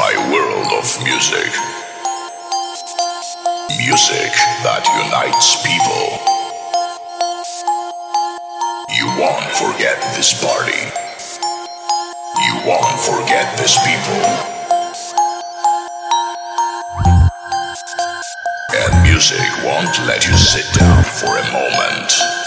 my world of music. Music that unites people. You won't forget this party. You won't forget these people. And music won't let you sit down for a moment.